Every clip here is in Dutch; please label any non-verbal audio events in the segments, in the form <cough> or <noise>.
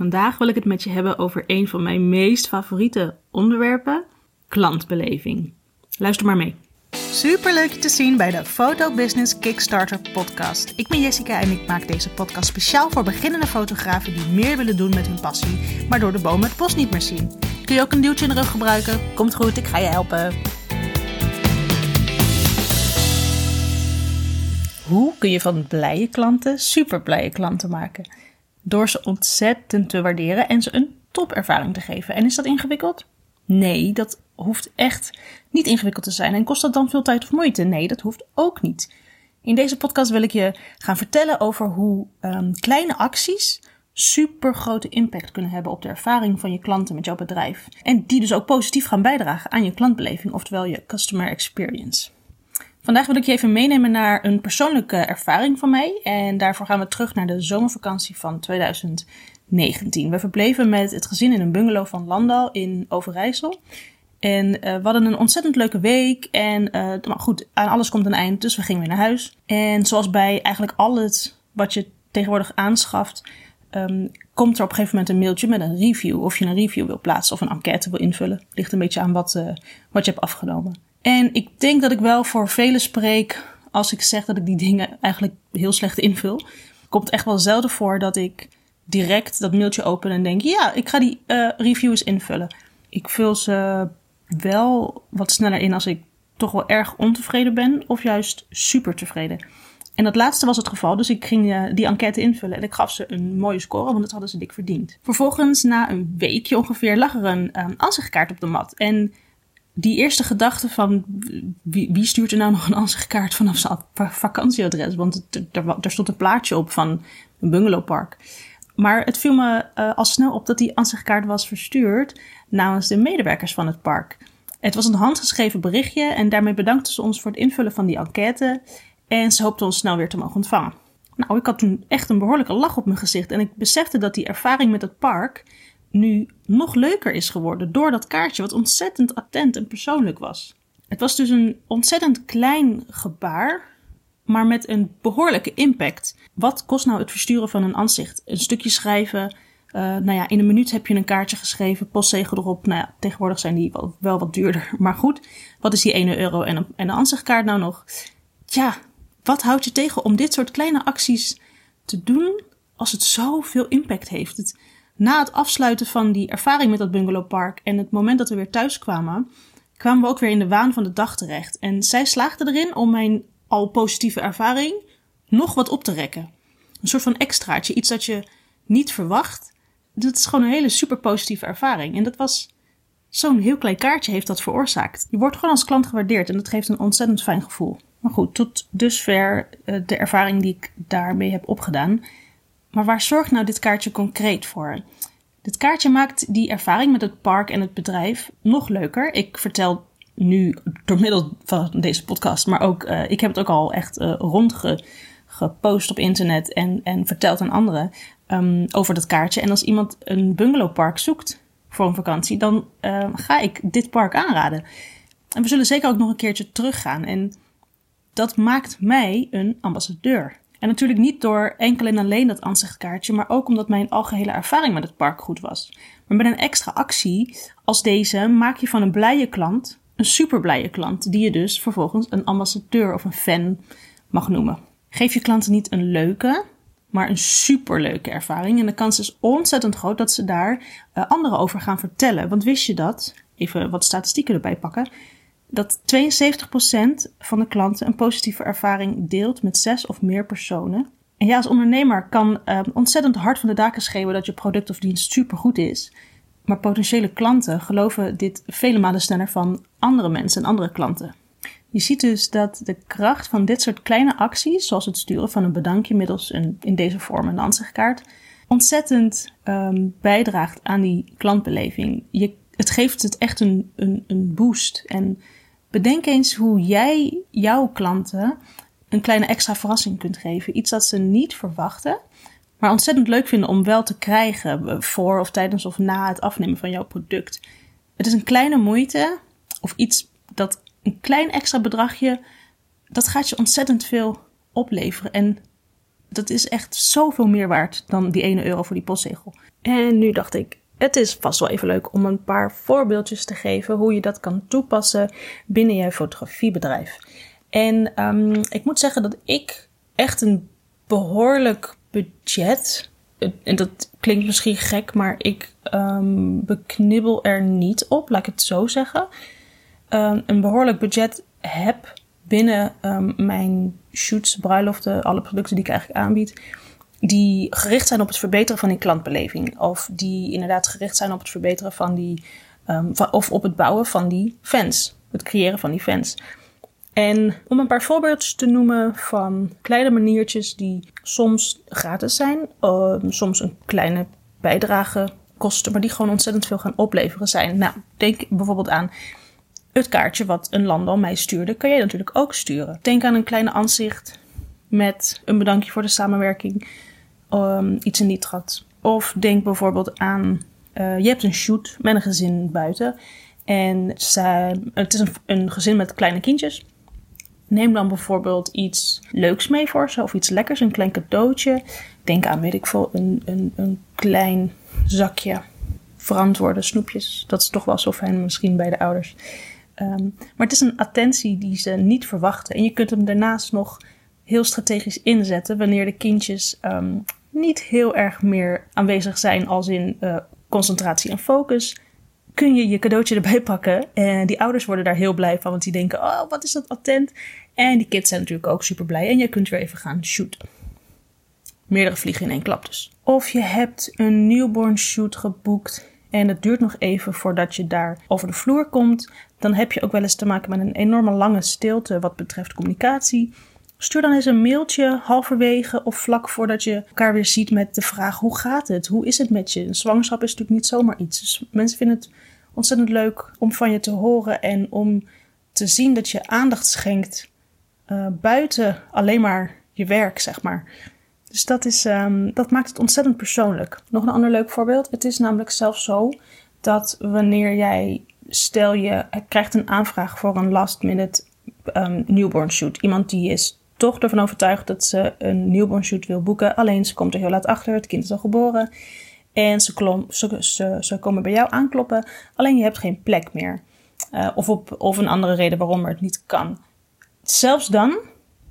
vandaag wil ik het met je hebben over een van mijn meest favoriete onderwerpen: klantbeleving. Luister maar mee. Super leuk je te zien bij de Photo Business Kickstarter podcast. Ik ben Jessica en ik maak deze podcast speciaal voor beginnende fotografen die meer willen doen met hun passie, maar door de bomen het bos niet meer zien. Kun je ook een duwtje in de rug gebruiken? Komt goed, ik ga je helpen. Hoe kun je van blije klanten super blije klanten maken? Door ze ontzettend te waarderen en ze een topervaring te geven. En is dat ingewikkeld? Nee, dat hoeft echt niet ingewikkeld te zijn. En kost dat dan veel tijd of moeite? Nee, dat hoeft ook niet. In deze podcast wil ik je gaan vertellen over hoe um, kleine acties super grote impact kunnen hebben op de ervaring van je klanten met jouw bedrijf. En die dus ook positief gaan bijdragen aan je klantbeleving, oftewel je customer experience. Vandaag wil ik je even meenemen naar een persoonlijke ervaring van mij. En daarvoor gaan we terug naar de zomervakantie van 2019. We verbleven met het gezin in een bungalow van Landal in Overijssel. En uh, we hadden een ontzettend leuke week. En uh, maar goed, aan alles komt een eind. Dus we gingen weer naar huis. En zoals bij eigenlijk al het wat je tegenwoordig aanschaft. Um, komt er op een gegeven moment een mailtje met een review. Of je een review wil plaatsen of een enquête wil invullen. Ligt een beetje aan wat, uh, wat je hebt afgenomen. En ik denk dat ik wel voor velen spreek als ik zeg dat ik die dingen eigenlijk heel slecht invul. Komt echt wel zelden voor dat ik direct dat mailtje open en denk: ja, ik ga die uh, reviews invullen. Ik vul ze wel wat sneller in als ik toch wel erg ontevreden ben of juist super tevreden. En dat laatste was het geval, dus ik ging uh, die enquête invullen en ik gaf ze een mooie score, want dat hadden ze dik verdiend. Vervolgens, na een weekje ongeveer, lag er een um, aanzichtkaart op de mat. En die eerste gedachte van wie, stuurt er nou nog een ansichtkaart vanaf zijn vakantieadres? Want er, stond een plaatje op van een bungalowpark. Maar het viel me uh, al snel op dat die ansichtkaart was verstuurd namens de medewerkers van het park. Het was een handgeschreven berichtje en daarmee bedankten ze ons voor het invullen van die enquête. En ze hoopten ons snel weer te mogen ontvangen. Nou, ik had toen echt een behoorlijke lach op mijn gezicht en ik besefte dat die ervaring met het park nu nog leuker is geworden door dat kaartje, wat ontzettend attent en persoonlijk was. Het was dus een ontzettend klein gebaar, maar met een behoorlijke impact. Wat kost nou het versturen van een aanzicht? Een stukje schrijven. Uh, nou ja, in een minuut heb je een kaartje geschreven, postzegel erop. Nou ja, tegenwoordig zijn die wel, wel wat duurder. <laughs> Maar goed, wat is die 1 euro en een, en een aanzichtkaart nou nog? Tja, wat houdt je tegen om dit soort kleine acties te doen als het zoveel impact heeft? Het, na het afsluiten van die ervaring met dat bungalowpark en het moment dat we weer thuis kwamen, kwamen we ook weer in de waan van de dag terecht. En zij slaagde erin om mijn al positieve ervaring nog wat op te rekken. Een soort van extraatje, iets dat je niet verwacht. Dat is gewoon een hele super positieve ervaring. En dat was zo'n heel klein kaartje heeft dat veroorzaakt. Je wordt gewoon als klant gewaardeerd en dat geeft een ontzettend fijn gevoel. Maar goed, tot dusver uh, de ervaring die ik daarmee heb opgedaan. Maar waar zorgt nou dit kaartje concreet voor? Dit kaartje maakt die ervaring met het park en het bedrijf nog leuker. Ik vertel nu door middel van deze podcast, maar ook, uh, ik heb het ook al echt uh, rondgepost op internet en, en verteld aan anderen um, over dat kaartje. En als iemand een bungalowpark zoekt voor een vakantie, dan uh, ga ik dit park aanraden. En we zullen zeker ook nog een keertje teruggaan. En dat maakt mij een ambassadeur. En natuurlijk niet door enkel en alleen dat aanzichtkaartje, maar ook omdat mijn algehele ervaring met het park goed was. Maar met een extra actie als deze maak je van een blije klant een super blije klant, die je dus vervolgens een ambassadeur of een fan mag noemen. Geef je klanten niet een leuke, maar een superleuke ervaring. En de kans is ontzettend groot dat ze daar uh, anderen over gaan vertellen. Want wist je dat, even wat statistieken erbij pakken, dat 72% van de klanten een positieve ervaring deelt met zes of meer personen. En ja, als ondernemer kan uh, ontzettend hard van de daken schreeuwen dat je product of dienst supergoed is. Maar potentiële klanten geloven dit vele malen sneller van andere mensen en andere klanten. Je ziet dus dat de kracht van dit soort kleine acties, zoals het sturen van een bedankje middels een, in deze vorm een ansichtkaart, ontzettend um, bijdraagt aan die klantbeleving. Je, het geeft het echt een, een, een boost. En Bedenk eens hoe jij jouw klanten een kleine extra verrassing kunt geven. Iets dat ze niet verwachten, maar ontzettend leuk vinden om wel te krijgen voor of tijdens of na het afnemen van jouw product. Het is een kleine moeite of iets dat een klein extra bedragje, dat gaat je ontzettend veel opleveren. En dat is echt zoveel meer waard dan die 1 euro voor die postzegel. En nu dacht ik, het is vast wel even leuk om een paar voorbeeldjes te geven hoe je dat kan toepassen binnen je fotografiebedrijf. En um, ik moet zeggen dat ik echt een behoorlijk budget. En dat klinkt misschien gek, maar ik um, beknibbel er niet op, laat ik het zo zeggen. Um, een behoorlijk budget heb binnen mijn shoots, bruiloften, alle producten die ik eigenlijk aanbied die gericht zijn op het verbeteren van die klantbeleving. Of die inderdaad gericht zijn op het verbeteren van die. Um, of op het bouwen van die fans. Het creëren van die fans. En om een paar voorbeeldjes te noemen van kleine maniertjes die soms gratis zijn, um, soms een kleine bijdrage kosten, maar die gewoon ontzettend veel gaan opleveren zijn. Nou, denk bijvoorbeeld aan het kaartje wat een landal mij stuurde, kan jij natuurlijk ook sturen. Denk aan een kleine aanzicht met een bedankje voor de samenwerking um, iets in die trad. Of denk bijvoorbeeld aan, uh, je hebt een shoot met een gezin buiten. En zij, het is een, gezin met kleine kindjes. Neem dan bijvoorbeeld iets leuks mee voor ze, of iets lekkers, een klein cadeautje. Denk aan, weet ik veel, een, een, een klein zakje verantwoorde snoepjes. Dat is toch wel zo fijn misschien bij de ouders. Um, maar het is een attentie die ze niet verwachten. En je kunt hem daarnaast nog heel strategisch inzetten wanneer de kindjes um, niet heel erg meer aanwezig zijn als in uh, concentratie en focus, kun je je cadeautje erbij <laughs> pakken. En die ouders worden daar heel blij van, want die denken, oh, wat is dat attent. En die kids zijn natuurlijk ook super blij en je kunt weer even gaan shooten. Meerdere vliegen in één klap dus. Of je hebt een newborn shoot geboekt en het duurt nog even voordat je daar over de vloer komt. Dan heb je ook wel eens te maken met een enorme lange stilte wat betreft communicatie. Stuur dan eens een mailtje halverwege of vlak voordat je elkaar weer ziet met de vraag: hoe gaat het? Hoe is het met je? Een zwangerschap is natuurlijk niet zomaar iets. Dus mensen vinden het ontzettend leuk om van je te horen en om te zien dat je aandacht schenkt uh, buiten alleen maar je werk, zeg maar. Dus dat, is, um, dat maakt het ontzettend persoonlijk. Nog een ander leuk voorbeeld. Het is namelijk zelfs zo dat wanneer jij, stel je krijgt een aanvraag voor een last minute um, newborn shoot. Iemand die is toch ervan overtuigd dat ze een newborn shoot wil boeken. Alleen ze komt er heel laat achter, het kind is al geboren. En ze, ze, ze, komen bij jou aankloppen, alleen je hebt geen plek meer. Uh, of, op, of een andere reden waarom het niet kan. Zelfs dan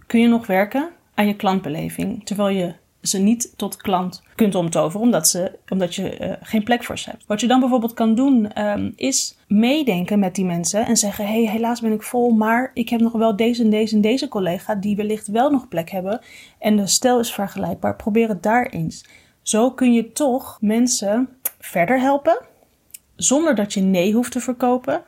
kun je nog werken aan je klantbeleving, terwijl je ze niet tot klant kunt omtoveren, omdat, ze, omdat je uh, geen plek voor ze hebt. Wat je dan bijvoorbeeld kan doen, um, is meedenken met die mensen en zeggen: hey, helaas ben ik vol, maar ik heb nog wel deze en deze en deze collega die wellicht wel nog plek hebben. En de stijl is vergelijkbaar. Probeer het daar eens. Zo kun je toch mensen verder helpen, zonder dat je nee hoeft te verkopen.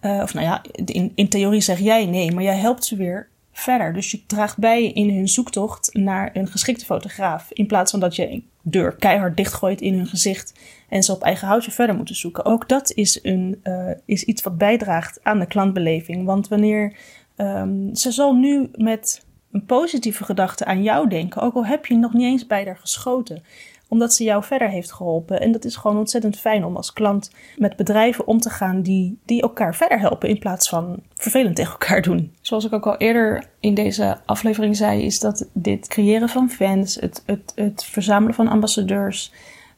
Uh, of nou ja, in, in theorie zeg jij nee, maar jij helpt ze weer verder. Dus je draagt bij in hun zoektocht naar een geschikte fotograaf. In plaats van dat je een deur keihard dichtgooit in hun gezicht en ze op eigen houtje verder moeten zoeken. Ook dat is, een, uh, is iets wat bijdraagt aan de klantbeleving. Want wanneer um, ze zal nu met een positieve gedachte aan jou denken, ook al heb je nog niet eens bij haar geschoten omdat ze jou verder heeft geholpen. En dat is gewoon ontzettend fijn om als klant met bedrijven om te gaan die, die elkaar verder helpen in plaats van vervelend tegen elkaar doen. Zoals ik ook al eerder in deze aflevering zei, is dat dit creëren van fans, het, het, het verzamelen van ambassadeurs,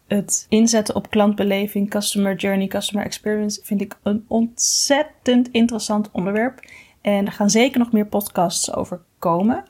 het inzetten op klantbeleving, customer journey, customer experience, vind ik een ontzettend interessant onderwerp. En er gaan zeker nog meer podcasts over komen.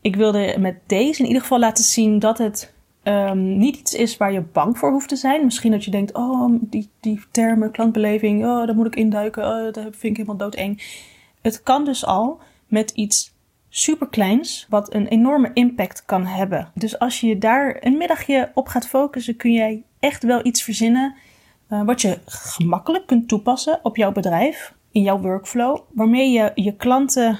Ik wilde met deze in ieder geval laten zien dat het um, niet iets is waar je bang voor hoeft te zijn. Misschien dat je denkt, oh, die, die termen, klantbeleving, oh, daar moet ik induiken, oh, dat vind ik helemaal doodeng. Het kan dus al met iets superkleins, wat een enorme impact kan hebben. Dus als je daar een middagje op gaat focussen, kun jij echt wel iets verzinnen uh, wat je gemakkelijk kunt toepassen op jouw bedrijf, in jouw workflow, waarmee je je klanten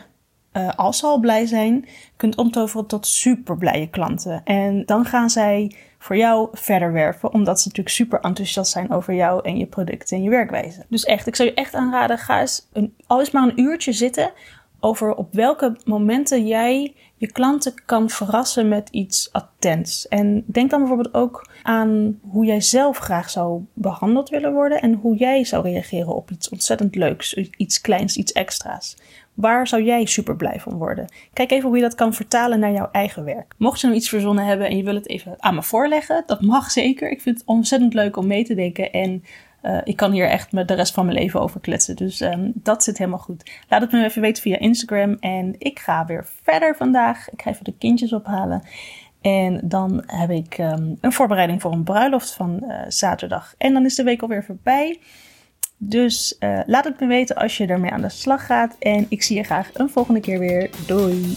uh, als ze al blij zijn, kunt omtoveren tot super blije klanten. En dan gaan zij voor jou verder werven, omdat ze natuurlijk super enthousiast zijn over jou en je product en je werkwijze. Dus echt, ik zou je echt aanraden, ga eens een, al eens maar een uurtje zitten over op welke momenten jij je klanten kan verrassen met iets attents. En denk dan bijvoorbeeld ook aan hoe jij zelf graag zou behandeld willen worden en hoe jij zou reageren op iets ontzettend leuks, iets kleins, iets extra's. Waar zou jij super blij van worden? Kijk even hoe je dat kan vertalen naar jouw eigen werk. Mocht je nou iets verzonnen hebben en je wil het even aan me voorleggen, dat mag zeker. Ik vind het ontzettend leuk om mee te denken en uh, ik kan hier echt de rest van mijn leven over kletsen. Dus um, dat zit helemaal goed. Laat het me even weten via Instagram. En ik ga weer verder vandaag. Ik ga even de kindjes ophalen. En dan heb ik um, een voorbereiding voor een bruiloft van uh, zaterdag. En dan is de week alweer voorbij. Dus uh, laat het me weten als je ermee aan de slag gaat. En ik zie je graag een volgende keer weer. Doei!